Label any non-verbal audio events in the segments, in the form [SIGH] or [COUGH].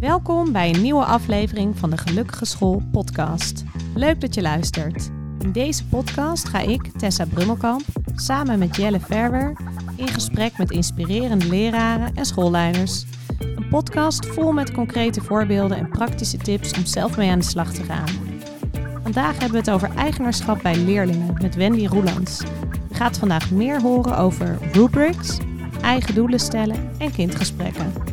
Welkom bij een nieuwe aflevering van de Gelukkige School podcast. Leuk dat je luistert. In deze podcast ga ik, Tessa Brummelkamp, samen met Jelle Verwer in gesprek met inspirerende leraren en schoolleiders. Een podcast vol met concrete voorbeelden en praktische tips om zelf mee aan de slag te gaan. Vandaag hebben we het over eigenaarschap bij leerlingen met Wendy Roelands. Je gaat vandaag meer horen over rubrics, eigen doelen stellen en kindgesprekken.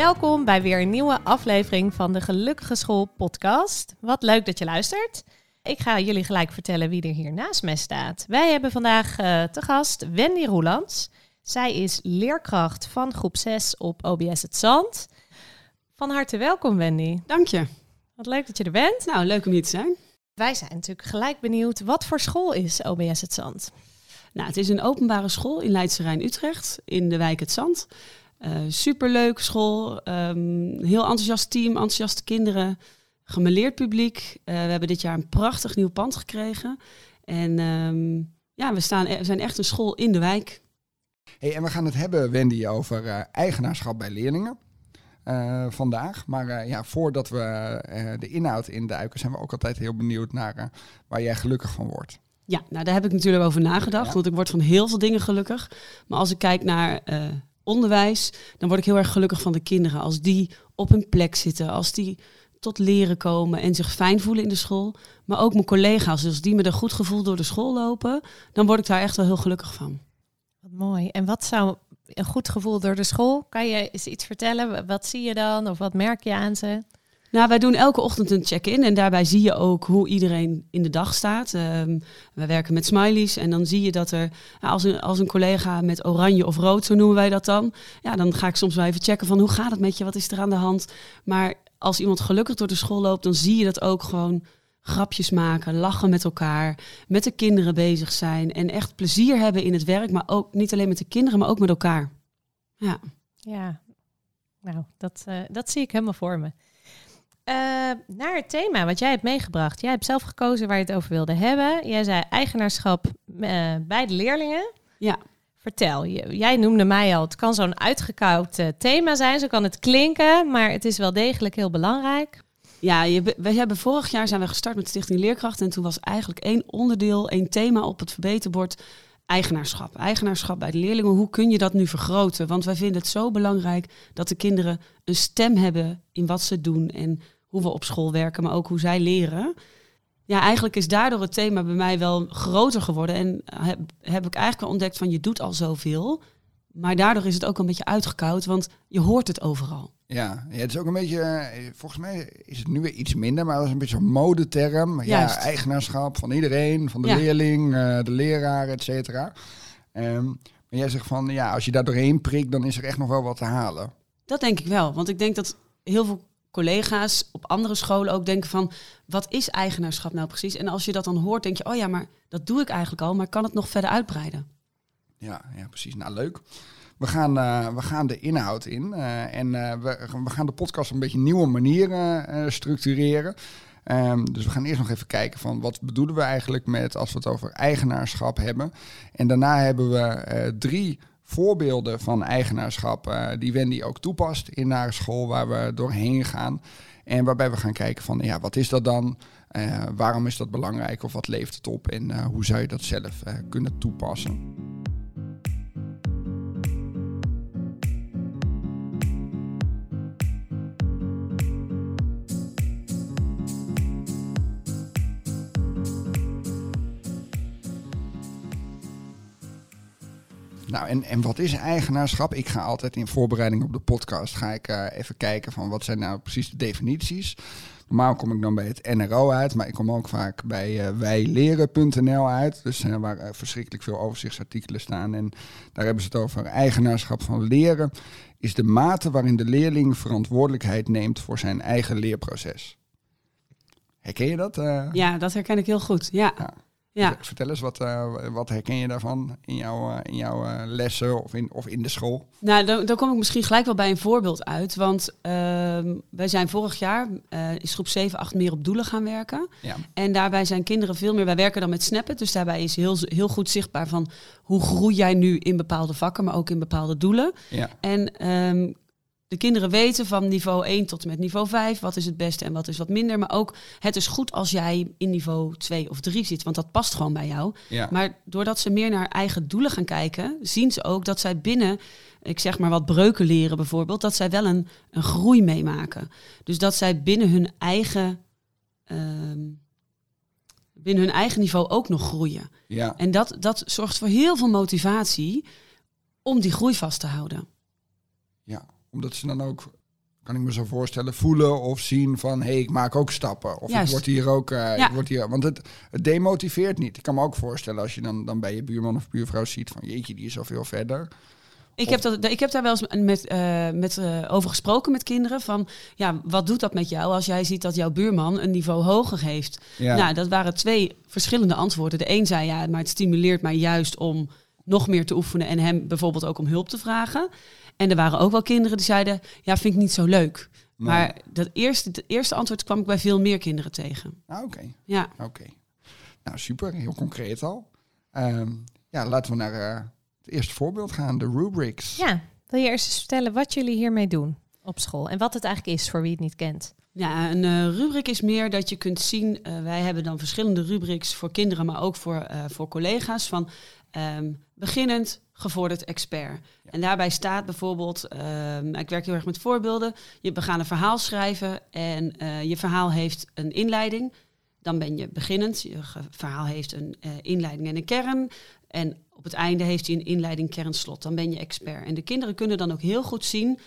Welkom bij weer een nieuwe aflevering van de Gelukkige School podcast. Wat leuk dat je luistert. Ik ga jullie gelijk vertellen wie er hier naast mij staat. Wij hebben vandaag uh, te gast Wendy Roelands. Zij is leerkracht van groep 6 op OBS Het Zand. Van harte welkom Wendy. Dank je. Wat leuk dat je er bent. Nou, leuk om hier te zijn. Wij zijn natuurlijk gelijk benieuwd, wat voor school is OBS Het Zand? Nou, het is een openbare school in Leidse Rijn Utrecht, in de wijk Het Zand. Uh, superleuke school, um, heel enthousiast team, enthousiaste kinderen, gemeleerd publiek. Uh, we hebben dit jaar een prachtig nieuw pand gekregen. En um, ja, we, staan, we zijn echt een school in de wijk. Hey, en we gaan het hebben, Wendy, over uh, eigenaarschap bij leerlingen. vandaag. Maar ja, voordat we de inhoud induiken, zijn we ook altijd heel benieuwd naar waar jij gelukkig van wordt. Ja, nou daar heb ik natuurlijk over nagedacht, ja. want ik word van heel veel dingen gelukkig. Maar als ik kijk naar onderwijs, dan word ik heel erg gelukkig van de kinderen. Als die op hun plek zitten, als die tot leren komen en zich fijn voelen in de school. Maar ook mijn collega's, dus die met een goed gevoel door de school lopen, dan word ik daar echt wel heel gelukkig van. Wat mooi. En wat zou een goed gevoel door de school? Kan je eens iets vertellen? Wat zie je dan of wat merk je aan ze? Nou, wij doen elke ochtend een check-in en daarbij zie je ook hoe iedereen in de dag staat. Um, we werken met smileys en dan zie je dat er, als een, als een collega met oranje of rood, zo noemen wij dat dan, ja, dan ga ik soms wel even checken van hoe gaat het met je, wat is er aan de hand. Maar als iemand gelukkig door de school loopt, dan zie je dat ook gewoon grapjes maken, lachen met elkaar, met de kinderen bezig zijn en echt plezier hebben in het werk, maar ook niet alleen met de kinderen, maar ook met elkaar. Ja. Ja, nou, dat, uh, dat zie ik helemaal voor me. Uh, naar het thema wat jij hebt meegebracht. Jij hebt zelf gekozen waar je het over wilde hebben. Jij zei eigenaarschap uh, bij de leerlingen. Ja. Vertel, jij noemde mij al, het kan zo'n uitgekoud uh, thema zijn, zo kan het klinken, maar het is wel degelijk heel belangrijk. Ja, je, we hebben vorig jaar zijn we gestart met Stichting Leerkracht en toen was eigenlijk één onderdeel, één thema op het verbeterbord eigenaarschap. Eigenaarschap bij de leerlingen. Hoe kun je dat nu vergroten? Want wij vinden het zo belangrijk dat de kinderen een stem hebben in wat ze doen en hoe we op school werken, maar ook hoe zij leren. Ja, eigenlijk is daardoor het thema bij mij wel groter geworden. En heb, heb ik eigenlijk wel ontdekt van je doet al zoveel. Maar daardoor is het ook een beetje uitgekoud, want je hoort het overal. Ja, ja, het is ook een beetje, eh, volgens mij is het nu weer iets minder, maar dat is een beetje een modeterm. Ja, eigenaarschap van iedereen, van de leerling, uh, de leraar, et cetera. Um, maar jij zegt van, ja, als je daar doorheen prikt, dan is er echt nog wel wat te halen. Dat denk ik wel, want ik denk dat heel veel collega's op andere scholen ook denken van, wat is eigenaarschap nou precies? En als je dat dan hoort, denk je, oh ja, maar dat doe ik eigenlijk al, maar kan het nog verder uitbreiden? Ja, ja precies. Nou, leuk. We gaan, uh, we gaan de inhoud in uh, en uh, we, we gaan de podcast een beetje nieuwe manieren structureren. Um, dus we gaan eerst nog even kijken van wat bedoelen we eigenlijk met als we het over eigenaarschap hebben. En daarna hebben we drie voorbeelden van eigenaarschap die Wendy ook toepast in haar school waar we doorheen gaan. En waarbij we gaan kijken van ja, wat is dat dan? waarom is dat belangrijk of wat leeft het op en hoe zou je dat zelf kunnen toepassen? Nou, en, en wat is eigenaarschap? Ik ga altijd in voorbereiding op de podcast ga ik uh, even kijken van wat zijn nou precies de definities. Normaal kom ik dan bij het NRO uit, maar ik kom ook vaak bij uh, wijleren.nl uit. Dus uh, waar uh, verschrikkelijk veel overzichtsartikelen staan. En daar hebben ze het over eigenaarschap van leren. Is de mate waarin de leerling verantwoordelijkheid neemt voor zijn eigen leerproces. Herken je dat? Ja, dat herken ik heel goed. Ja. ja. Ja. Vertel eens, wat, eh, wat herken je daarvan in jouw, eh, in jouw eh, lessen of in, of in de school? Nou, dan, dan kom ik misschien gelijk wel bij een voorbeeld uit. Want ehm, wij zijn vorig jaar, is groep 7, 8 meer op doelen gaan werken. Ja. En daarbij zijn kinderen veel meer, wij werken dan met snappen. Dus daarbij is heel, heel goed zichtbaar van hoe groei jij nu in bepaalde vakken, maar ook in bepaalde doelen. Ja. En ehm, de kinderen weten van niveau 1 tot en met niveau 5 wat is het beste en wat is wat minder. Maar ook het is goed als jij in niveau 2 of 3 zit, want dat past gewoon bij jou. Ja. Maar doordat ze meer naar eigen doelen gaan kijken, zien ze ook dat zij binnen, ik zeg maar wat breuken leren bijvoorbeeld, dat zij wel een, een groei meemaken. Dus dat zij binnen hun eigen. ehm, binnen hun eigen niveau ook nog groeien. ja. En dat, dat zorgt voor heel veel motivatie om die groei vast te houden. Ja, omdat ze dan ook, kan ik me zo voorstellen, voelen of zien van... hé, hey, ik maak ook stappen. Of Juist. ik word hier ook... eh, Ja. ik word hier, want het, het demotiveert niet. Ik kan me ook voorstellen als je dan, dan bij je buurman of buurvrouw ziet van... jeetje, die is al veel verder. Ik heb, dat, ik heb daar wel eens met, eh, met, eh, over gesproken met kinderen. Van ja, wat doet dat met jou als jij ziet dat jouw buurman een niveau hoger heeft? Ja, Nou, dat waren twee verschillende antwoorden. De een zei ja, maar het stimuleert mij juist om nog meer te oefenen en hem bijvoorbeeld ook om hulp te vragen. En er waren ook wel kinderen die zeiden ja, vind ik niet zo leuk. Nee. Maar dat eerste, het eerste antwoord kwam ik bij veel meer kinderen tegen. Ah, Oké, Ja. oké. Nou, super. Heel concreet al. Ehm, ja, laten we naar eh, het eerste voorbeeld gaan. De rubrics. Ja, wil je eerst eens vertellen wat jullie hiermee doen op school en wat het eigenlijk is voor wie het niet kent? Ja, een eh, rubric is meer dat je kunt zien. eh, wij hebben dan verschillende rubrics voor kinderen, maar ook voor, eh, voor collega's. Van ehm, beginnend, gevorderd, expert. En daarbij staat bijvoorbeeld, ehm, ik werk heel erg met voorbeelden. Je, we gaan een verhaal schrijven en eh, je verhaal heeft een inleiding. Dan ben je beginnend. Je verhaal heeft een eh, inleiding en een kern. En op het einde heeft hij een inleiding, kern, slot. Dan ben je expert. En de kinderen kunnen dan ook heel goed zien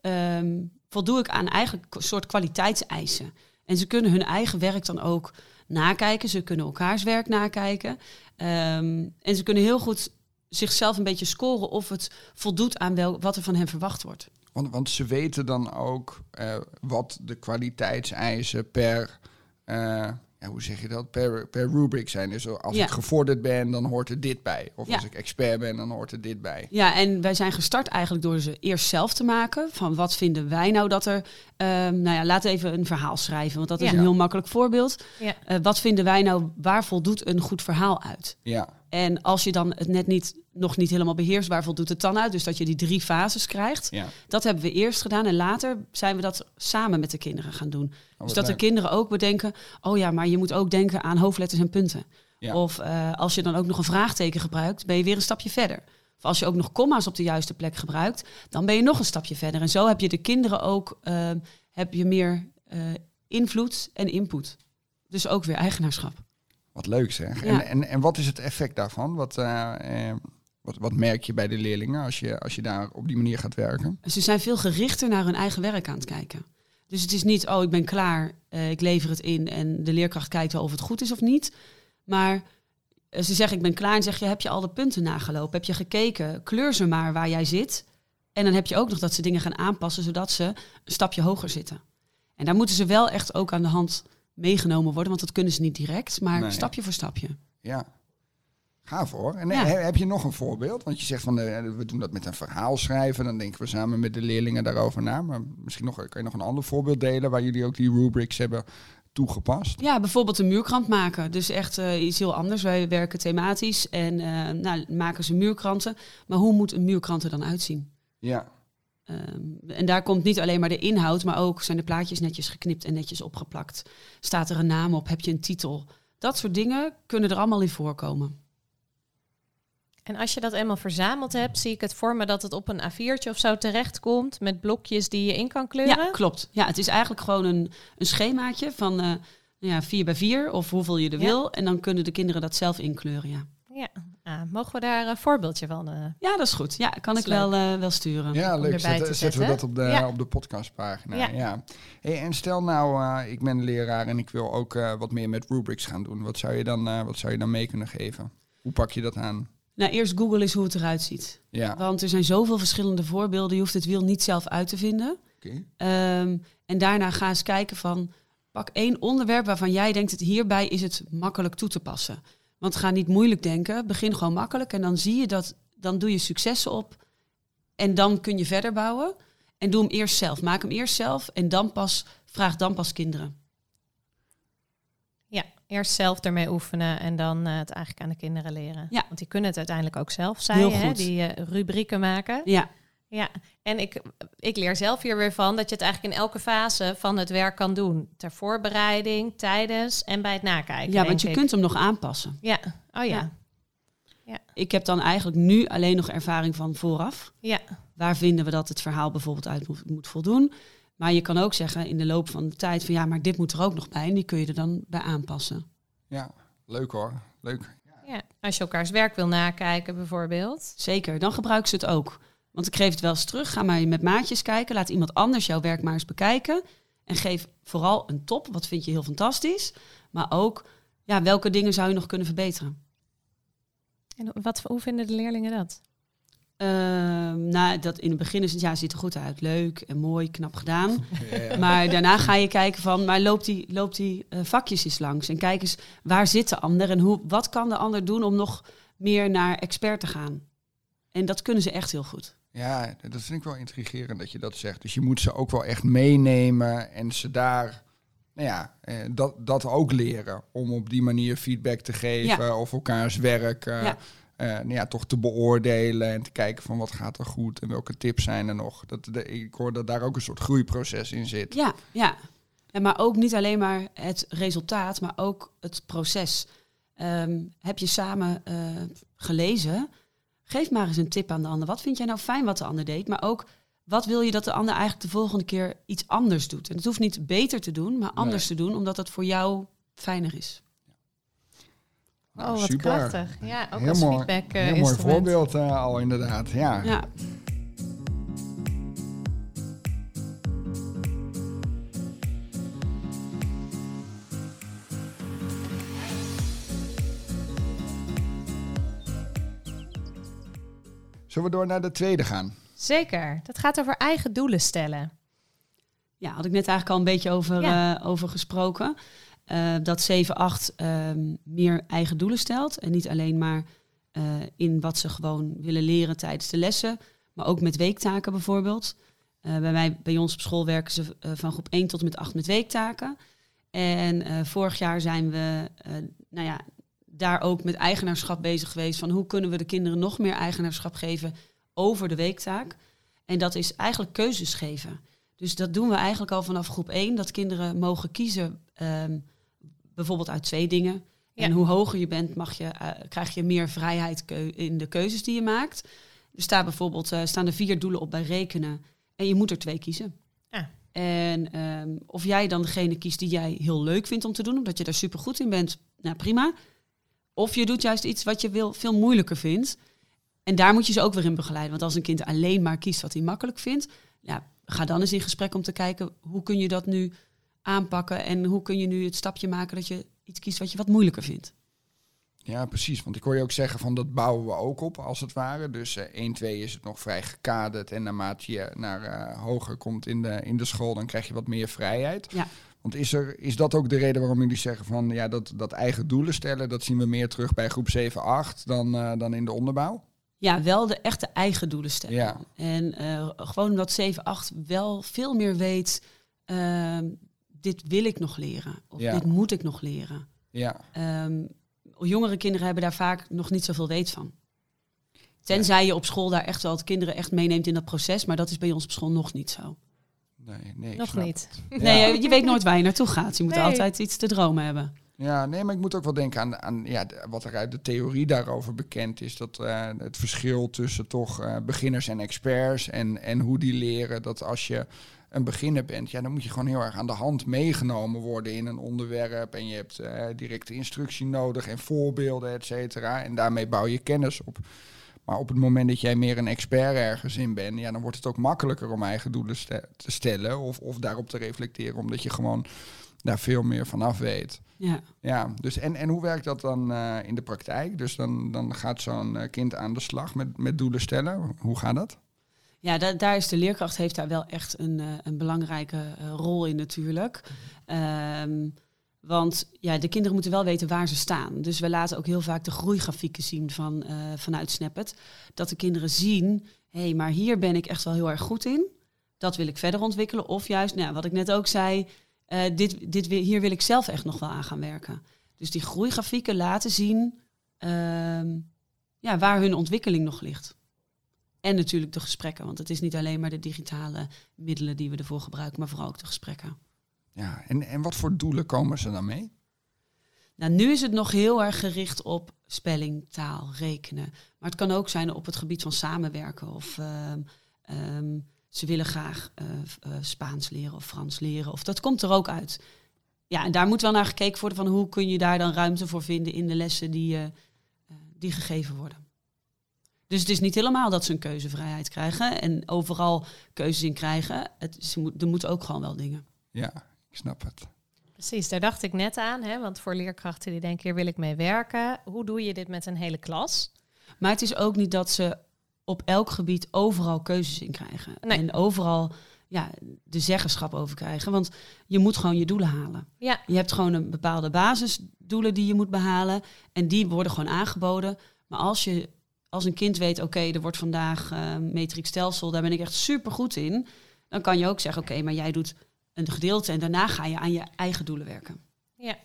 ehm, voldoe ik aan eigenlijk soort kwaliteitseisen. En ze kunnen hun eigen werk dan ook nakijken. Ze kunnen elkaars werk nakijken. Ehm, en ze kunnen heel goed zichzelf een beetje scoren of het voldoet aan wel, wat er van hen verwacht wordt. Want, want ze weten dan ook eh, wat de kwaliteitseisen per, eh, ja, hoe zeg je dat, per, per rubric zijn. Dus als Ja. ik gevorderd ben, dan hoort er dit bij. Of Ja. als ik expert ben, dan hoort er dit bij. Ja, en wij zijn gestart eigenlijk door ze eerst zelf te maken. Van wat vinden wij nou dat er. ehm, nou ja, laat even een verhaal schrijven, want dat is Ja. een heel makkelijk voorbeeld. Ja. Eh, wat vinden wij nou, waar voldoet een goed verhaal uit? Ja, En als je dan het net niet, nog niet helemaal beheerst, waar voldoet het dan uit? Dus dat je die drie fases krijgt. ja. Dat hebben we eerst gedaan en later zijn we dat samen met de kinderen gaan doen. wat dus dat de kinderen ook bedenken, oh ja, maar je moet ook denken aan hoofdletters en punten. Ja. Of eh, als je dan ook nog een vraagteken gebruikt, ben je weer een stapje verder. Of als je ook nog komma's op de juiste plek gebruikt, dan ben je nog een stapje verder. En zo heb je de kinderen ook eh, heb je meer eh, invloed en input. Dus ook weer eigenaarschap. Wat leuk zeg. Ja. En, en, en wat is het effect daarvan? Wat, eh, eh, wat, wat merk je bij de leerlingen als je, als je daar op die manier gaat werken? Ze zijn veel gerichter naar hun eigen werk aan het kijken. Dus het is niet, oh, ik ben klaar, eh, ik lever het in en de leerkracht kijkt wel of het goed is of niet. Maar eh, ze zeggen, ik ben klaar en zeg je, heb je al de punten nagelopen? Heb je gekeken? Kleur ze maar waar jij zit. En dan heb je ook nog dat ze dingen gaan aanpassen, zodat ze een stapje hoger zitten. En daar moeten ze wel echt ook aan de hand meegenomen worden, want dat kunnen ze niet direct, maar Nee. stapje voor stapje. Ja. Gaaf hoor. En Ja. he- heb je nog een voorbeeld? Want je zegt van eh, we doen dat met een verhaal schrijven. Dan denken we samen met de leerlingen daarover na. Maar misschien nog, kan je nog een ander voorbeeld delen waar jullie ook die rubrics hebben toegepast? Ja, bijvoorbeeld een muurkrant maken. Dus echt eh, iets heel anders. Wij werken thematisch en eh, nou, maken ze muurkranten. Maar hoe moet een muurkrant er dan uitzien? Ja. Ehm, en daar komt niet alleen maar de inhoud, maar ook zijn de plaatjes netjes geknipt en netjes opgeplakt. Staat er een naam op? Heb je een titel? Dat soort dingen kunnen er allemaal in voorkomen. En als je dat eenmaal verzameld hebt, zie ik het voor me dat het op een A4'tje of zo terechtkomt met blokjes die je in kan kleuren. Ja, klopt. Ja, het is eigenlijk gewoon een, een schemaatje van nou ja, 4 bij 4 of hoeveel je er Ja. wil. En dan kunnen de kinderen dat zelf inkleuren, ja. Ja. Ah, mogen we daar een voorbeeldje van? eh, Ja, dat is goed. Ja, kan ik wel, eh, wel sturen. Ja, om leuk. erbij Zetten, te zetten we dat op de, Ja. op de podcastpagina. Ja. Ja. Hey, en stel nou, eh, ik ben leraar en ik wil ook eh, wat meer met rubrics gaan doen. Wat zou je dan, eh, wat zou je dan mee kunnen geven? Hoe pak je dat aan? Nou, eerst Google is hoe het eruit ziet. Ja, Want er zijn zoveel verschillende voorbeelden. Je hoeft het wiel niet zelf uit te vinden. oké. Ehm, en daarna ga eens kijken van... Pak één onderwerp waarvan jij denkt... dat hierbij is het makkelijk toe te passen. Want ga niet moeilijk denken. Begin gewoon makkelijk. En dan zie je dat, dan doe je successen op. En dan kun je verder bouwen. En doe hem eerst zelf. Maak hem eerst zelf. En dan pas, vraag dan pas kinderen. Ja, eerst zelf ermee oefenen en dan eh, het eigenlijk aan de kinderen leren. Ja. Want die kunnen het uiteindelijk ook zelf, je, hè? die eh, rubrieken maken. Ja, Ja, en ik, ik leer zelf hier weer van dat je het eigenlijk in elke fase van het werk kan doen. Ter voorbereiding, tijdens en bij het nakijken. ja want je ik. kunt hem nog aanpassen. Ja, oh ja. Ja. Ja. Ik heb dan eigenlijk nu alleen nog ervaring van vooraf. Ja, Waar vinden we dat het verhaal bijvoorbeeld uit moet, moet voldoen? Maar je kan ook zeggen in de loop van de tijd van ja, maar dit moet er ook nog bij. En die kun je er dan bij aanpassen. Ja, leuk hoor. Leuk. ja. Als je elkaars werk wil nakijken bijvoorbeeld. Zeker, dan gebruiken ze het ook. Want ik geef het wel eens terug. Ga maar met maatjes kijken. Laat iemand anders jouw werk maar eens bekijken. En geef vooral een top. Wat vind je heel fantastisch. Maar ook, ja, welke dingen zou je nog kunnen verbeteren? En wat, hoe vinden de leerlingen dat? Ehm, nou, dat in het begin is het, ja, ziet er goed uit. Leuk en mooi, knap gedaan. [LAUGHS] Ja. Maar daarna ga je kijken van, maar loopt die, loopt die eh, vakjes eens langs. En kijk eens, waar zit de ander? En hoe, wat kan de ander doen om nog meer naar expert te gaan? En dat kunnen ze echt heel goed. Ja, dat vind ik wel intrigerend dat je dat zegt. Dus je moet ze ook wel echt meenemen en ze daar, nou ja, eh, dat, dat ook leren. Om op die manier feedback te geven of elkaars werk Ja. eh, nou ja, toch te beoordelen en te kijken van wat gaat er goed en welke tips zijn er nog. Dat, de, ik hoor dat daar ook een soort groeiproces in zit. Ja, ja. En maar ook niet alleen maar het resultaat, maar ook het proces. Ehm, heb je samen eh, gelezen? Geef maar eens een tip aan de ander. Wat vind jij nou fijn wat de ander deed? Maar ook, wat wil je dat de ander eigenlijk de volgende keer iets anders doet? En het hoeft niet beter te doen, maar anders te doen, omdat het voor jou fijner is. Oh, wat super. krachtig. Ja, ook Heel als mooi, feedback eh, Heel mooi voorbeeld eh, al inderdaad. Ja. Ja, Zullen we door naar de tweede gaan? Zeker. Dat gaat over eigen doelen stellen. ja had ik net eigenlijk al een beetje over, Ja. eh, over gesproken. Eh, dat 7-8 ehm, meer eigen doelen stelt. En niet alleen maar eh, in wat ze gewoon willen leren tijdens de lessen. Maar ook met weektaken bijvoorbeeld. Eh, bij, mij, bij ons op school werken ze van groep 1 tot en met 8 met weektaken. En eh, vorig jaar zijn we eh, nou ja, daar ook met eigenaarschap bezig geweest. Van hoe kunnen we de kinderen nog meer eigenaarschap geven over de weektaak. En dat is eigenlijk keuzes geven. Dus dat doen we eigenlijk al vanaf groep 1. Dat kinderen mogen kiezen ehm, bijvoorbeeld uit twee dingen. Ja. En hoe hoger je bent, mag je, eh, krijg je meer vrijheid in de keuzes die je maakt. Er staan bijvoorbeeld eh, staan er vier doelen op bij rekenen. En je moet er twee kiezen. Ja. En ehm, of jij dan degene kiest die jij heel leuk vindt om te doen, omdat je daar super goed in bent, nou prima. Of je doet juist iets wat je wil, veel moeilijker vindt. En daar moet je ze ook weer in begeleiden. Want als een kind alleen maar kiest wat hij makkelijk vindt, ja, ga dan eens in gesprek om te kijken hoe kun je dat nu aanpakken en hoe kun je nu het stapje maken dat je iets kiest wat je wat moeilijker vindt. Ja, precies. Want ik hoor je ook zeggen van dat bouwen we ook op, als het ware. Dus eh 1, 2 is het nog vrij gekaderd. En naarmate je naar eh, hoger komt in de, in de school, dan krijg je wat meer vrijheid. Ja. Want is, er, is dat ook de reden waarom jullie zeggen van ja, dat, dat eigen doelen stellen, dat zien we meer terug bij groep 7, 8 dan, eh, dan in de onderbouw? Ja, wel de echte eigen doelen stellen. Ja. En eh, gewoon omdat 7, 8 wel veel meer weet, ehm, dit wil ik nog leren. Of Ja. dit moet ik nog leren. Ja, Ehm, jongere kinderen hebben daar vaak nog niet zoveel weet van. Tenzij je op school daar echt wel het kinderen echt meeneemt in dat proces. Maar dat is bij ons op school nog niet zo. Nee, nee. Nog niet. het. Nee, Ja. je- weet nooit waar je naartoe gaat. Je moet Nee. altijd iets te dromen hebben. Ja, nee, maar ik moet ook wel denken aan, aan ja, wat er uit de theorie daarover bekend is. Dat eh, het verschil tussen toch eh, beginners en experts en, en hoe die leren. Dat als je een beginner bent, ja, dan moet je gewoon heel erg aan de hand meegenomen worden in een onderwerp. En je hebt eh, directe instructie nodig en voorbeelden, et cetera. En daarmee bouw je kennis op. Maar op het moment dat jij meer een expert ergens in bent, ja, dan wordt het ook makkelijker om eigen doelen te stellen of, of daarop te reflecteren, omdat je gewoon daar veel meer van af weet. Ja. Ja, dus en, en hoe werkt dat dan eh, in de praktijk? Dus dan, dan gaat zo'n eh, kind aan de slag met, met doelen stellen. Hoe gaat dat? Ja, da- daar is de leerkracht heeft daar wel echt een, eh, een belangrijke rol in natuurlijk. Ehm, Want ja, de kinderen moeten wel weten waar ze staan. Dus we laten ook heel vaak de groeigrafieken zien van, uh, vanuit Snappet. Dat de kinderen zien, hé, hey, maar hier ben ik echt wel heel erg goed in. Dat wil ik verder ontwikkelen. Of juist, nou, wat ik net ook zei, uh, dit, dit, hier wil ik zelf echt nog wel aan gaan werken. Dus die groeigrafieken laten zien uh, ja, waar hun ontwikkeling nog ligt. En natuurlijk de gesprekken, want het is niet alleen maar de digitale middelen die we ervoor gebruiken, maar vooral ook de gesprekken. Ja, en, en wat voor doelen komen ze dan mee? Nou, nu is het nog heel erg gericht op spelling, taal, rekenen. Maar het kan ook zijn op het gebied van samenwerken. Of uh, um, ze willen graag uh, uh, Spaans leren of Frans leren. Of dat komt er ook uit. Ja, en daar moet wel naar gekeken worden van hoe kun je daar dan ruimte voor vinden in de lessen die, uh, die gegeven worden. Dus het is niet helemaal dat ze een keuzevrijheid krijgen en overal keuzes in krijgen. Het, ze moet, er moeten ook gewoon wel dingen. Ja, ik snap het. Precies, daar dacht ik net aan. Hè? Want voor leerkrachten die denken, hier wil ik mee werken. Hoe doe je dit met een hele klas? Maar het is ook niet dat ze op elk gebied overal keuzes in krijgen. Nee. En overal ja, de zeggenschap over krijgen. Want je moet gewoon je doelen halen. Ja. Je hebt gewoon een bepaalde basisdoelen die je moet behalen. En die worden gewoon aangeboden. Maar als je als een kind weet, oké, er wordt vandaag uh, metric stelsel, daar ben ik echt super goed in. Dan kan je ook zeggen, oké, maar jij doet een gedeelte en daarna ga je aan je eigen doelen werken. Ja.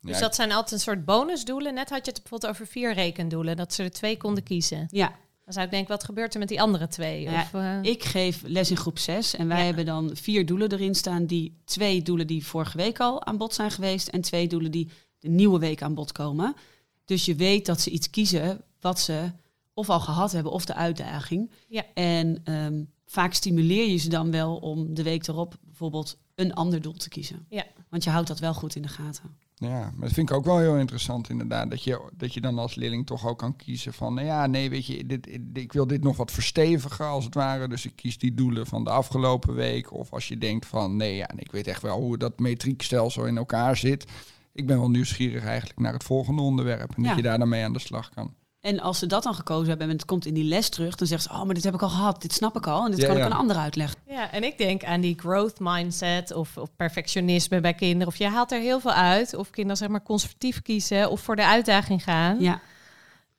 Dus dat zijn altijd een soort bonusdoelen. Net had je het bijvoorbeeld over vier rekendoelen, dat ze er twee konden kiezen. Ja. Dan zou ik denken, wat gebeurt er met die andere twee? Ja, of, uh... Ik geef les in groep 6 en wij ja. hebben dan vier doelen erin staan. Die twee doelen die vorige week al aan bod zijn geweest en twee doelen die de nieuwe week aan bod komen. Dus je weet dat ze iets kiezen wat ze of al gehad hebben of de uitdaging. Ja. En um, vaak stimuleer je ze dan wel om de week erop bijvoorbeeld een ander doel te kiezen. Ja. Want je houdt dat wel goed in de gaten. Ja, maar dat vind ik ook wel heel interessant inderdaad. Dat je, dat je dan als leerling toch ook kan kiezen van... nou ja, nee, weet je, dit, ik wil dit nog wat verstevigen als het ware. Dus ik kies die doelen van de afgelopen week. Of als je denkt van, nee, ja, ik weet echt wel hoe dat metriekstelsel in elkaar zit. Ik ben wel nieuwsgierig eigenlijk naar het volgende onderwerp. En ja. dat je daar dan mee aan de slag kan. En als ze dat dan gekozen hebben en het komt in die les terug, dan zeggen ze: Oh, maar dit heb ik al gehad, dit snap ik al en dit ja, kan ja. ik een ander uitleggen. Ja, en ik denk aan die growth mindset of, of, perfectionisme bij kinderen. Of je haalt er heel veel uit, of kinderen zeg maar conservatief kiezen of voor de uitdaging gaan. Ja.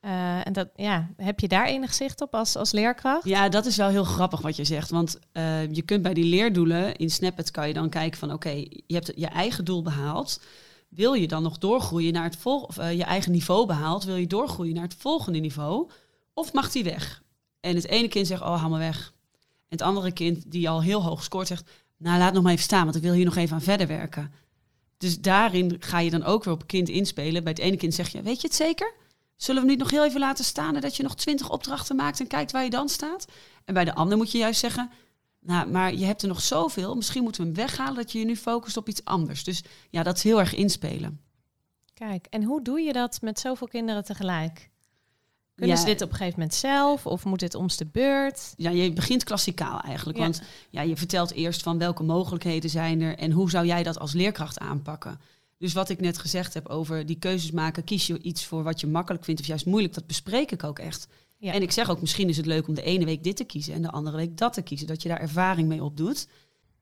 Uh, en dat, ja, heb je daar enig zicht op als, als leerkracht? Ja, dat is wel heel grappig wat je zegt. Want uh, je kunt bij die leerdoelen in Snappet kan je dan kijken van oké, okay, je hebt je eigen doel behaald wil je dan nog doorgroeien naar het volgende, uh, je eigen niveau behaalt, wil je doorgroeien naar het volgende niveau? Of mag die weg? En het ene kind zegt, oh, haal me weg. En het andere kind, die al heel hoog scoort, zegt, nou, laat nog maar even staan, want ik wil hier nog even aan verder werken. Dus daarin ga je dan ook weer op kind inspelen. Bij het ene kind zeg je, weet je het zeker? Zullen we niet nog heel even laten staan en dat je nog twintig opdrachten maakt en kijkt waar je dan staat? En bij de ander moet je juist zeggen, nou, maar je hebt er nog zoveel. Misschien moeten we hem weghalen dat je je nu focust op iets anders. Dus ja, dat is heel erg inspelen. Kijk, en hoe doe je dat met zoveel kinderen tegelijk? Kunnen ja, ze dit op een gegeven moment zelf of moet dit om de beurt? Ja, je begint klassikaal eigenlijk. Ja. Want ja, je vertelt eerst van welke mogelijkheden zijn er en hoe zou jij dat als leerkracht aanpakken. Dus wat ik net gezegd heb over die keuzes maken, kies je iets voor wat je makkelijk vindt of juist moeilijk, dat bespreek ik ook echt. Ja. En ik zeg ook, misschien is het leuk om de ene week dit te kiezen en de andere week dat te kiezen. Dat je daar ervaring mee opdoet.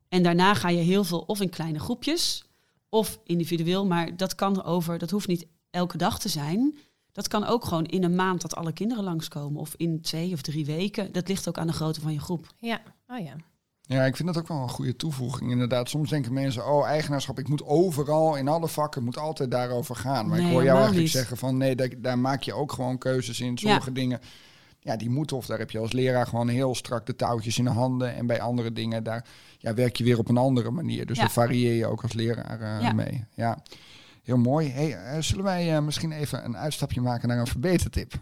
En daarna ga je heel veel of in kleine groepjes of individueel. Maar dat kan over, dat hoeft niet elke dag te zijn. Dat kan ook gewoon in een maand dat alle kinderen langskomen. Of in twee of drie weken. Dat ligt ook aan de grootte van je groep. Ja, oh ja. Ja, ik vind dat ook wel een goede toevoeging. Inderdaad, soms denken mensen, oh, eigenaarschap, ik moet overal, in alle vakken, moet altijd daarover gaan. Maar nee, ik hoor jou eigenlijk niet. zeggen van, nee, daar, daar, maak je ook gewoon keuzes in. Sommige ja. dingen, ja, die moeten, of daar heb je als leraar gewoon heel strak de touwtjes in de handen. En bij andere dingen, daar ja, werk je weer op een andere manier. Dus ja. daar varieer je ook als leraar uh, ja. mee. Ja, heel mooi. Hey, uh, zullen wij uh, misschien even een uitstapje maken naar een verbetertip?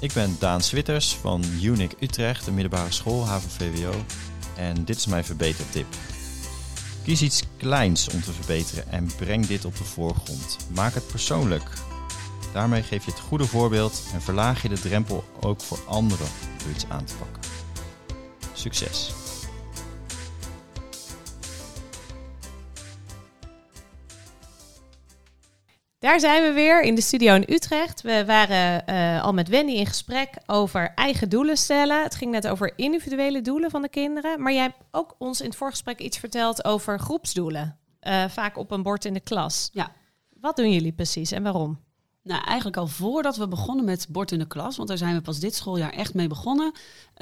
Ik ben Daan Switters van UNIC Utrecht, de middelbare school HAVO-VWO. En dit is mijn verbetertip. Kies iets kleins om te verbeteren en breng dit op de voorgrond. Maak het persoonlijk. Daarmee geef je het goede voorbeeld en verlaag je de drempel ook voor anderen om iets aan te pakken. Succes! Daar zijn we weer in de studio in Utrecht. We waren eh, al met Wendy in gesprek over eigen doelen stellen. Het ging net over individuele doelen van de kinderen. Maar jij hebt ook ons in het voorgesprek iets verteld over groepsdoelen. Uh, vaak op een bord in de klas. Ja. Wat doen jullie precies en waarom? Nou, eigenlijk al voordat we begonnen met bord in de klas, want daar zijn we pas dit schooljaar echt mee begonnen,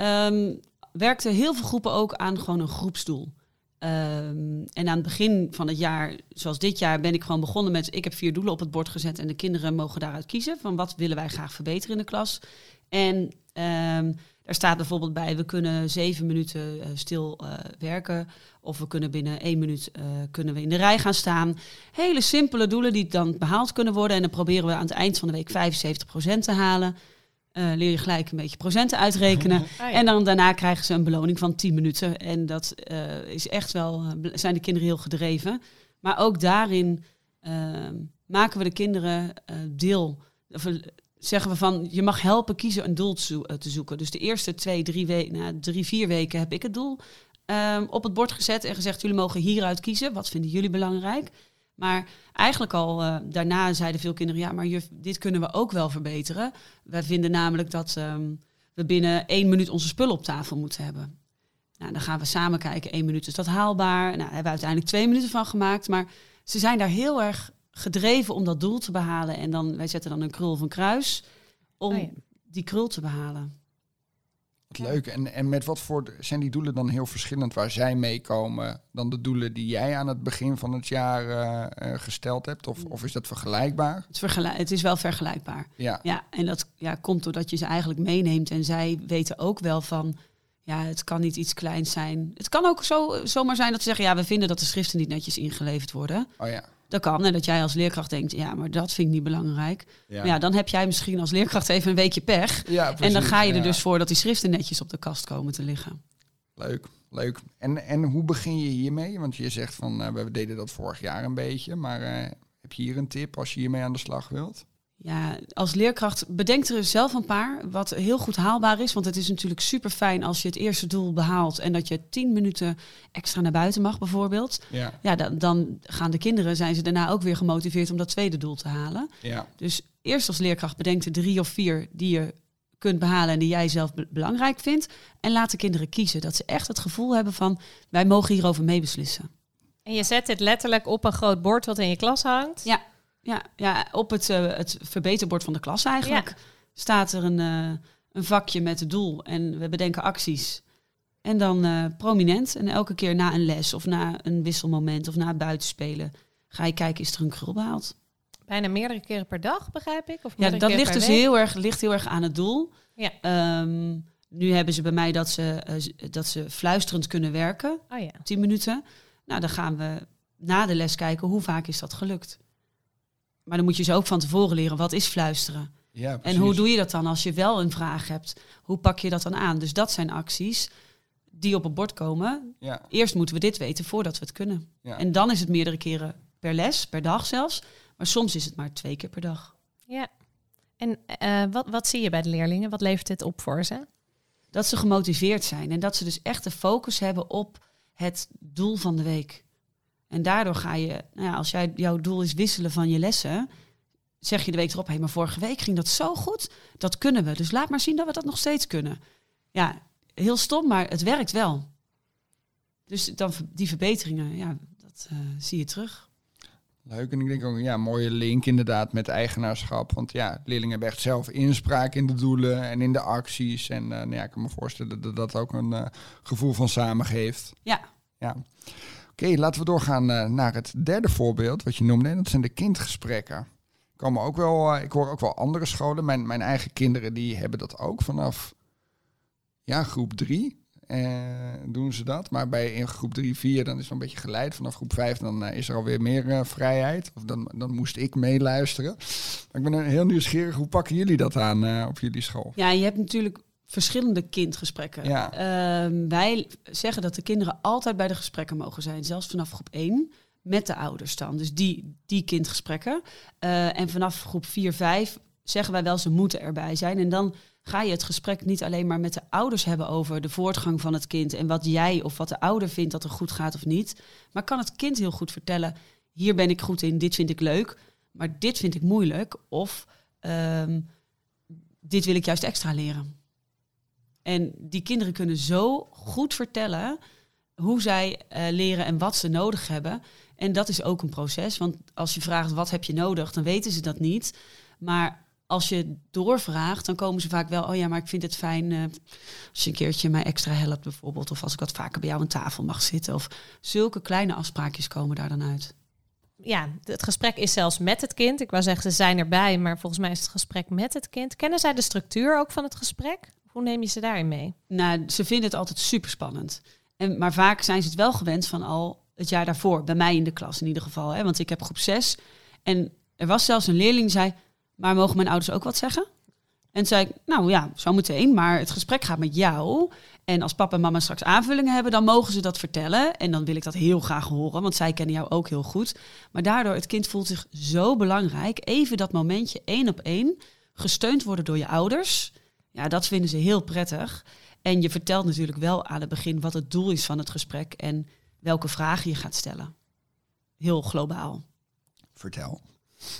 um, werkten heel veel groepen ook aan gewoon een groepsdoel. Um, en aan het begin van het jaar, zoals dit jaar, ben ik gewoon begonnen met: ik heb vier doelen op het bord gezet en de kinderen mogen daaruit kiezen van wat willen wij graag verbeteren in de klas. En um, daar staat bijvoorbeeld bij: we kunnen zeven minuten uh, stil uh, werken, of we kunnen binnen één minuut uh, kunnen we in de rij gaan staan. Hele simpele doelen die dan behaald kunnen worden. En dan proberen we aan het eind van de week 75% te halen. Uh, leer je gelijk een beetje procenten uitrekenen. Oh, [LAUGHS] ja. En dan daarna krijgen ze een beloning van 10 minuten. En dat uh, is echt wel, uh, zijn de kinderen heel gedreven. Maar ook daarin ehm, maken we de kinderen deel. Of, zeggen we van, je mag helpen kiezen een doel te, te zoeken. Dus de eerste twee, drie, we nou, drie vier weken heb ik het doel um, op het bord gezet en gezegd, jullie mogen hieruit kiezen. Wat vinden jullie belangrijk? Maar eigenlijk al uh, daarna zeiden veel kinderen, ja, maar juf, dit kunnen we ook wel verbeteren. Wij vinden namelijk dat um, we binnen één minuut onze spullen op tafel moeten hebben. Nou, dan gaan we samen kijken, één minuut is dat haalbaar. Nou, daar hebben we uiteindelijk twee minuten van gemaakt. Maar ze zijn daar heel erg gedreven om dat doel te behalen. En dan, wij zetten dan een krul een kruis om oh ja. die krul te behalen. Wat leuk. En, en met wat voor zijn die doelen dan heel verschillend waar zij meekomen dan de doelen die jij aan het begin van het jaar uh, uh, gesteld hebt? Of, of is dat vergelijkbaar? Het is, vergelijk, het is wel vergelijkbaar. Ja. ja en dat ja, komt doordat je ze eigenlijk meeneemt. En zij weten ook wel van, ja, het kan niet iets kleins zijn. Het kan ook zo, zomaar zijn dat ze zeggen, ja, we vinden dat de schriften niet netjes ingeleverd worden. Oh ja. Dat kan. En dat jij als leerkracht denkt, ja, maar dat vind ik niet belangrijk. Ja. Maar ja, dan heb jij misschien als leerkracht even een weekje pech. Ja, precies, en dan ga je er dus voor dat die schriften netjes op de kast komen te liggen. Leuk, leuk. En, en hoe begin je hiermee? Want je zegt van, uh, we deden dat vorig jaar een beetje. Maar uh, heb je hier een tip als je hiermee aan de slag wilt? Ja, als leerkracht bedenk er zelf een paar wat heel goed haalbaar is. Want het is natuurlijk super fijn als je het eerste doel behaalt en dat je tien minuten extra naar buiten mag bijvoorbeeld. Ja, ja dan, dan gaan de kinderen, zijn ze daarna ook weer gemotiveerd om dat tweede doel te halen. ja. Dus eerst als leerkracht bedenk er drie of vier die je kunt behalen en die jij zelf be belangrijk vindt. En laat de kinderen kiezen. Dat ze echt het gevoel hebben van wij mogen hierover meebeslissen. En je zet dit letterlijk op een groot bord wat in je klas hangt? Ja. Ja, ja op het, uh, het verbeterbord van de klas eigenlijk ja. staat er een, uh, een vakje met het doel en we bedenken acties. En dan uh, prominent en elke keer na een les of na een wisselmoment of na het buitenspelen ga je kijken, is er een krul behaald? Bijna meerdere keren per dag, begrijp ik? Of ja, dat ligt dus week? heel erg, ligt heel erg aan het doel. Ja. Um, nu hebben ze bij mij dat ze, dat ze fluisterend kunnen werken, oh ja. 10 minuten. Nou, dan gaan we na de les kijken hoe vaak is dat gelukt. Maar dan moet je ze ook van tevoren leren, wat is fluisteren? Ja, en hoe doe je dat dan als je wel een vraag hebt? Hoe pak je dat dan aan? Dus dat zijn acties die op het bord komen. Ja. Eerst moeten we dit weten voordat we het kunnen. Ja. En dan is het meerdere keren per les, per dag zelfs. Maar soms is het maar twee keer per dag. Ja. En uh, wat, wat zie je bij de leerlingen? Wat levert dit op voor ze? Dat ze gemotiveerd zijn en dat ze dus echt de focus hebben op het doel van de week. En daardoor ga je, nou ja, als jij, jouw doel is wisselen van je lessen, zeg je de week erop, hé, hey, maar vorige week ging dat zo goed, dat kunnen we. Dus laat maar zien dat we dat nog steeds kunnen. Ja, heel stom, maar het werkt wel. Dus dan die verbeteringen, ja, dat uh, zie je terug. Leuk, en ik denk ook, ja, mooie link inderdaad met eigenaarschap. Want ja, leerlingen hebben echt zelf inspraak in de doelen en in de acties. En uh, nou ja, ik kan me voorstellen dat dat ook een uh, gevoel van samen geeft. Ja. Ja. Oké, laten we doorgaan uh, naar het derde voorbeeld wat je noemde. En dat zijn de kindgesprekken. Komen ook wel, uh, ik hoor ook wel andere scholen. Mijn, mijn eigen kinderen die hebben dat ook vanaf ja, groep drie. Uh, doen ze dat. Maar bij in groep 3, 4 dan is het een beetje geleid. Vanaf groep 5 dan is er alweer meer vrijheid. Of dan, dan moest ik meeluisteren. Ik ben heel nieuwsgierig. Hoe pakken jullie dat aan op jullie school? Ja, je hebt natuurlijk verschillende kindgesprekken. Ja. Uh, wij zeggen dat de kinderen altijd bij de gesprekken mogen zijn, zelfs vanaf groep 1 met de ouders dan. Dus die, die kindgesprekken. Uh, en vanaf groep 4, 5 zeggen wij wel ze moeten erbij zijn. En dan ga je het gesprek niet alleen maar met de ouders hebben over de voortgang van het kind en wat jij of wat de ouder vindt dat er goed gaat of niet. Maar kan het kind heel goed vertellen, hier ben ik goed in, dit vind ik leuk. maar dit vind ik moeilijk. Of ehm, dit wil ik juist extra leren. En die kinderen kunnen zo goed vertellen hoe zij eh, leren en wat ze nodig hebben. En dat is ook een proces. Want als je vraagt wat heb je nodig, dan weten ze dat niet. Maar als je doorvraagt, dan komen ze vaak wel... oh ja, maar ik vind het fijn uh, als je een keertje mij extra helpt bijvoorbeeld... of als ik wat vaker bij jou aan tafel mag zitten. Of zulke kleine afspraakjes komen daar dan uit. Ja, het gesprek is zelfs met het kind. Ik wou zeggen, ze zijn erbij, maar volgens mij is het gesprek met het kind. Kennen zij de structuur ook van het gesprek? Hoe neem je ze daarin mee? Nou, ze vinden het altijd super spannend. En, maar vaak zijn ze het wel gewend van al het jaar daarvoor. Bij mij in de klas in ieder geval. Hè? Want ik heb groep 6. En er was zelfs een leerling die zei... maar mogen mijn ouders ook wat zeggen? En zei ik, nou ja, zo meteen. Maar het gesprek gaat met jou. En als papa en mama straks aanvullingen hebben, dan mogen ze dat vertellen. En dan wil ik dat heel graag horen, want zij kennen jou ook heel goed. Maar daardoor, het kind voelt zich zo belangrijk. Even dat momentje één op één, gesteund worden door je ouders. Ja, dat vinden ze heel prettig. En je vertelt natuurlijk wel aan het begin wat het doel is van het gesprek en welke vragen je gaat stellen. Heel globaal. Vertel.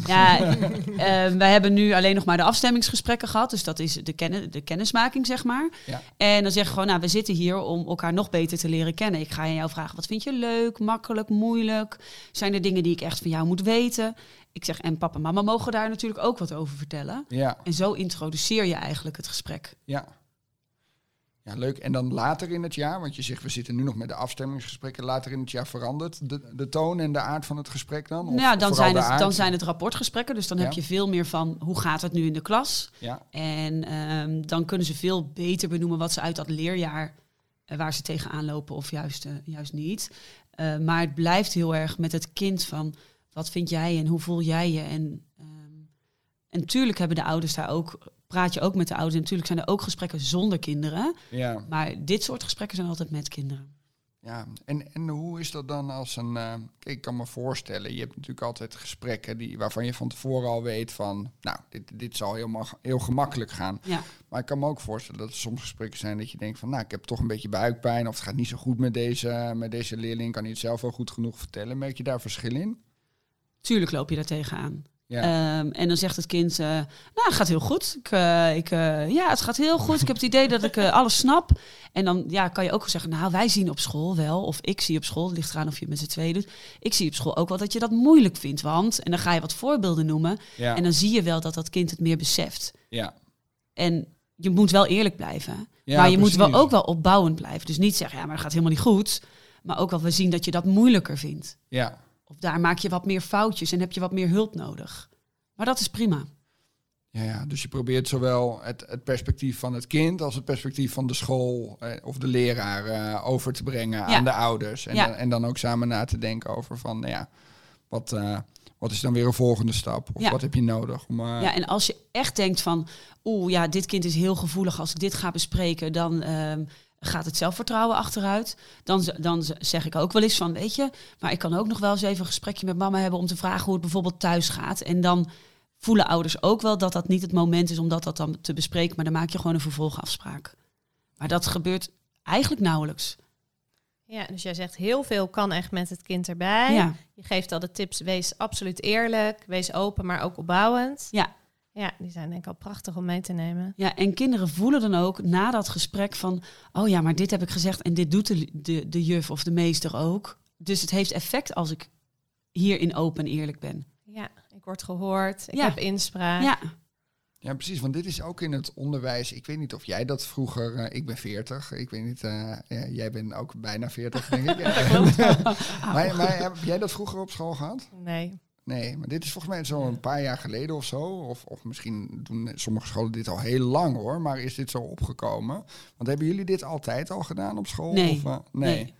Ja, uh, [LAUGHS] wij hebben nu alleen nog maar de afstemmingsgesprekken gehad. Dus dat is de, kennis, de kennismaking, zeg maar. Ja. En dan zeg je gewoon, nou, we zitten hier om elkaar nog beter te leren kennen. Ik ga aan jou vragen, wat vind je leuk, makkelijk, moeilijk? Zijn er dingen die ik echt van jou moet weten? Ik zeg, en papa en mama mogen daar natuurlijk ook wat over vertellen. Ja. En zo introduceer je eigenlijk het gesprek. Ja. Ja, leuk. En dan later in het jaar, want je zegt we zitten nu nog met de afstemmingsgesprekken, later in het jaar verandert de, de toon en de aard van het gesprek dan? Of nou ja, dan zijn, het, dan zijn het rapportgesprekken. Dus dan heb je veel meer van hoe gaat het nu in de klas. Ja, En ehm, dan kunnen ze veel beter benoemen wat ze uit dat leerjaar eh, waar ze tegenaan lopen of juist, eh, juist niet. Eh, maar het blijft heel erg met het kind van wat vind jij en hoe voel jij je. En, ehm, en natuurlijk hebben de ouders daar ook, praat je ook met de ouders. En natuurlijk zijn er ook gesprekken zonder kinderen. ja, Maar dit soort gesprekken zijn altijd met kinderen. ja. En, en hoe is dat dan als een... kijk, ik kan me voorstellen, je hebt natuurlijk altijd gesprekken die, waarvan je van tevoren al weet van... Nou, dit, dit zal heel, mag- heel gemakkelijk gaan. Ja. Maar ik kan me ook voorstellen dat er soms gesprekken zijn dat je denkt van... Nou, ik heb toch een beetje buikpijn of het gaat niet zo goed met deze, met deze leerling. Kan hij het zelf wel goed genoeg vertellen? Merk je daar verschil in? Tuurlijk loop je daar tegenaan. Ja, Ehm, en dan zegt het kind, eh, nou, het gaat heel goed. Ik, eh, ik, eh, ja, het gaat heel goed. Ik heb het idee dat ik alles snap. En dan ja, kan je ook zeggen, nou, wij zien op school wel, of ik zie op school, het ligt eraan of je het met z'n tweeën doet. Ik zie op school ook wel dat je dat moeilijk vindt, want, en dan ga je wat voorbeelden noemen. ja, En dan zie je wel dat dat kind het meer beseft. ja. En je moet wel eerlijk blijven. Ja, maar je moet wel ook wel opbouwend blijven. Dus niet zeggen, ja, maar dat gaat helemaal niet goed. Maar ook wel we zien dat je dat moeilijker vindt. ja. Of daar maak je wat meer foutjes en heb je wat meer hulp nodig. Maar dat is prima. Ja, ja, dus je probeert zowel het, het perspectief van het kind als het perspectief van de school eh, of de leraar eh, over te brengen Ja. aan de ouders. En, Ja. en dan ook samen na te denken over van, nou ja, wat, eh, wat is dan weer een volgende stap? Of Ja. wat heb je nodig? Om, eh, Ja, en als je echt denkt van, oeh, ja, dit kind is heel gevoelig. Als ik dit ga bespreken, dan ehm, gaat het zelfvertrouwen achteruit. Dan, dan zeg ik ook wel eens van, weet je, maar ik kan ook nog wel eens even een gesprekje met mama hebben om te vragen hoe het bijvoorbeeld thuis gaat. En dan voelen ouders ook wel dat dat niet het moment is om dat, dat dan te bespreken, maar dan maak je gewoon een vervolgafspraak. Maar dat gebeurt eigenlijk nauwelijks. Ja, dus jij zegt heel veel kan echt met het kind erbij. Ja, Je geeft al de tips, wees absoluut eerlijk, wees open, maar ook opbouwend. ja. Ja, die zijn denk ik al prachtig om mee te nemen. Ja, en kinderen voelen dan ook na dat gesprek van... oh ja, maar dit heb ik gezegd en dit doet de, de, de juf of de meester ook. Dus het heeft effect als ik hierin open en eerlijk ben. Ja, ik word gehoord, ik Ja. heb inspraak. Ja, Ja, precies. Want dit is ook in het onderwijs. Ik weet niet of jij dat vroeger. eh, ik ben 40. Ik weet niet. eh, ja, jij bent ook bijna 40, denk ik. [LAUGHS] [LAUGHS] maar, maar heb jij dat vroeger op school gehad? Nee. Nee, maar dit is volgens mij zo een paar jaar geleden of zo. Of, of misschien doen sommige scholen dit al heel lang hoor. Maar is dit zo opgekomen? Want hebben jullie dit altijd al gedaan op school? Nee, Of, eh, nee. nee.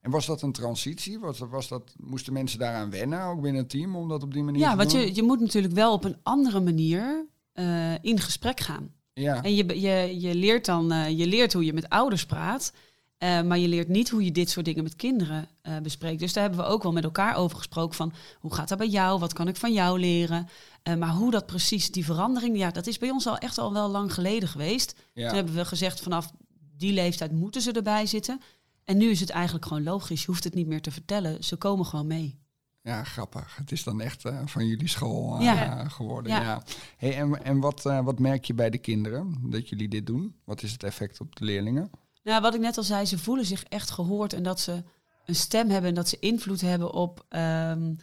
En was dat een transitie? Was, was dat, moesten mensen daaraan wennen, ook binnen het team, om dat op die manier ja te want doen? je, je moet natuurlijk wel op een andere manier eh, in gesprek gaan. Ja, En je, je, je, leert dan, eh, je leert hoe je met ouders praat... eh, maar je leert niet hoe je dit soort dingen met kinderen eh, bespreekt. Dus daar hebben we ook wel met elkaar over gesproken van... hoe gaat dat bij jou? Wat kan ik van jou leren? Eh, maar hoe dat precies, die verandering... ja, dat is bij ons al echt al wel lang geleden geweest. Toen hebben we gezegd vanaf die leeftijd moeten ze erbij zitten. En nu is het eigenlijk gewoon logisch. Je hoeft het niet meer te vertellen. Ze komen gewoon mee. Ja, grappig. Het is dan echt van jullie school Ja. geworden. Ja. Ja. Hey, en en wat, wat merk je bij de kinderen dat jullie dit doen? Wat is het effect op de leerlingen? Nou, wat ik net al zei, ze voelen zich echt gehoord en dat ze een stem hebben en dat ze invloed hebben op ehm,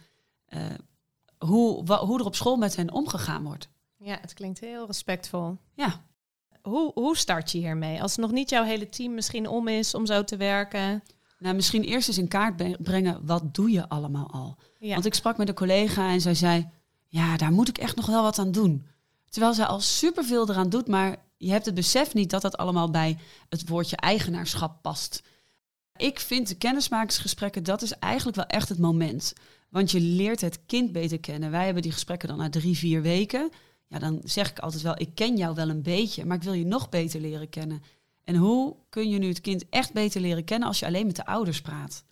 eh, hoe, hoe er op school met hen omgegaan wordt. Ja, het klinkt heel respectvol. Ja, Hoe, hoe start je hiermee? Als nog niet jouw hele team misschien om is om zo te werken. nou misschien eerst eens in kaart brengen, wat doe je allemaal al? Ja. Want ik sprak met een collega en zij zei, ja, daar moet ik echt nog wel wat aan doen. Terwijl zij al superveel eraan doet, maar je hebt het besef niet dat dat allemaal bij het woordje eigenaarschap past. Ik vind de kennismakingsgesprekken, dat is eigenlijk wel echt het moment. Want je leert het kind beter kennen. Wij hebben die gesprekken dan na drie, vier weken. Ja, dan zeg ik altijd wel, ik ken jou wel een beetje, maar ik wil je nog beter leren kennen. En hoe kun je nu het kind echt beter leren kennen als je alleen met de ouders praat?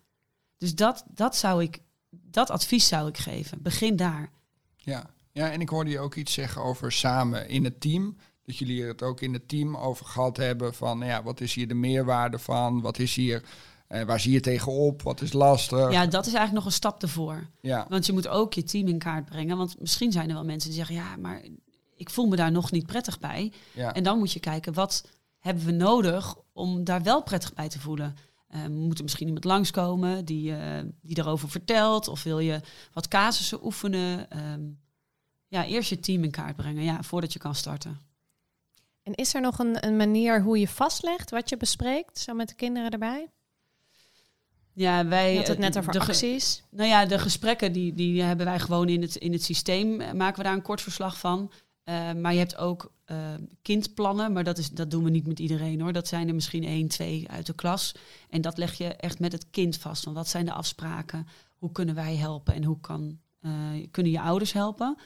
Dus dat, dat, zou ik, dat advies zou ik geven. Begin daar. Ja. ja, en ik hoorde je ook iets zeggen over samen in het team. Dat jullie het ook in het team over gehad hebben van ja, wat is hier de meerwaarde van? Wat is hier, eh, waar zie je tegenop? Wat is lastig? Ja, dat is eigenlijk nog een stap ervoor. ja. Want je moet ook je team in kaart brengen. Want misschien zijn er wel mensen die zeggen, ja, maar ik voel me daar nog niet prettig bij. ja. En dan moet je kijken, wat hebben we nodig om daar wel prettig bij te voelen? Eh, moet er misschien iemand langskomen die, eh, die daarover vertelt? Of wil je wat casussen oefenen? Ehm, ja, eerst je team in kaart brengen, ja, voordat je kan starten. En is er nog een, een manier hoe je vastlegt wat je bespreekt, zo met de kinderen erbij? Ja, wij, Je had het net eh, over de acties. Nou ja, de gesprekken die, die hebben wij gewoon in het, in het systeem, eh, maken we daar een kort verslag van. Eh, maar je hebt ook kindplannen, maar dat, is, dat doen we niet met iedereen hoor. Dat zijn er misschien één, twee uit de klas. En dat leg je echt met het kind vast. Van wat zijn de afspraken? Hoe kunnen wij helpen? En hoe kan, kunnen je ouders helpen?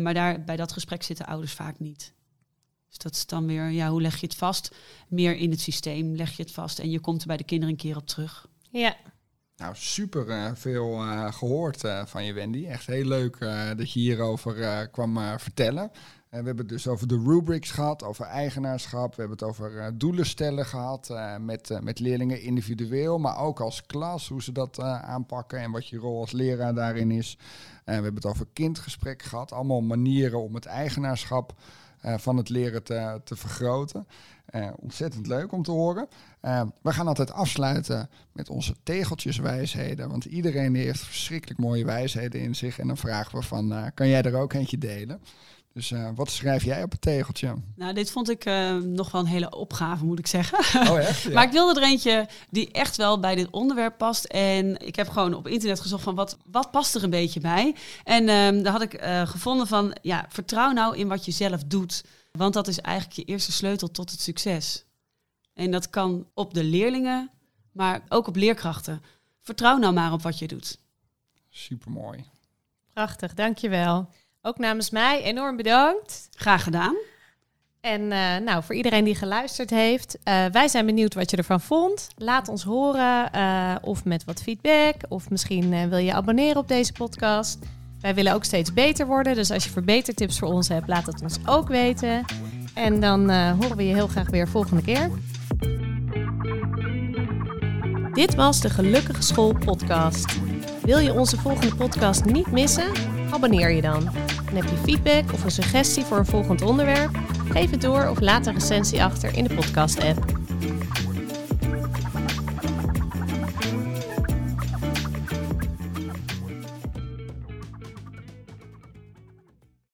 Maar daar, bij dat gesprek zitten ouders vaak niet. Dus dat is dan weer, ja, hoe leg je het vast? Meer in het systeem leg je het vast. En je komt er bij de kinderen een keer op terug. Ja, Nou, super eh, veel eh, gehoord eh, van je, Wendy. Echt heel leuk eh, dat je hierover eh, kwam vertellen. We hebben het dus over de rubrics gehad, over eigenaarschap. We hebben het over eh, doelen stellen gehad eh, met, met leerlingen individueel, maar ook als klas, hoe ze dat eh, aanpakken en wat je rol als leraar daarin is. We hebben het over kindgesprek gehad. Allemaal manieren om het eigenaarschap van het leren te, te vergroten. Eh, ontzettend leuk om te horen. Eh, we gaan altijd afsluiten met onze tegeltjeswijsheden. Want iedereen heeft verschrikkelijk mooie wijsheden in zich. En dan vragen we van, eh, kan jij er ook eentje delen? Dus eh, wat schrijf jij op het tegeltje? Nou, dit vond ik eh, nog wel een hele opgave, moet ik zeggen. Oh echt? [LAUGHS] Ja. Maar ik wilde er eentje die echt wel bij dit onderwerp past. En ik heb gewoon op internet gezocht van wat, wat past er een beetje bij. En ehm, daar had ik eh, gevonden van, ja, vertrouw nou in wat je zelf doet. Want dat is eigenlijk je eerste sleutel tot het succes. En dat kan op de leerlingen, maar ook op leerkrachten. Vertrouw nou maar op wat je doet. Supermooi. prachtig, dankjewel. Ook namens mij enorm bedankt. Graag gedaan. En eh, nou, voor iedereen die geluisterd heeft, eh, wij zijn benieuwd wat je ervan vond. Laat ons horen eh, of met wat feedback of misschien wil je abonneren op deze podcast. Wij willen ook steeds beter worden, dus als je verbetertips voor ons hebt, laat het ons ook weten. En dan horen we je heel graag weer volgende keer. Dit was de Gelukkige School podcast. Wil je onze volgende podcast niet missen? Abonneer je dan. En heb je feedback of een suggestie voor een volgend onderwerp? Geef het door of laat een recensie achter in de podcast-app.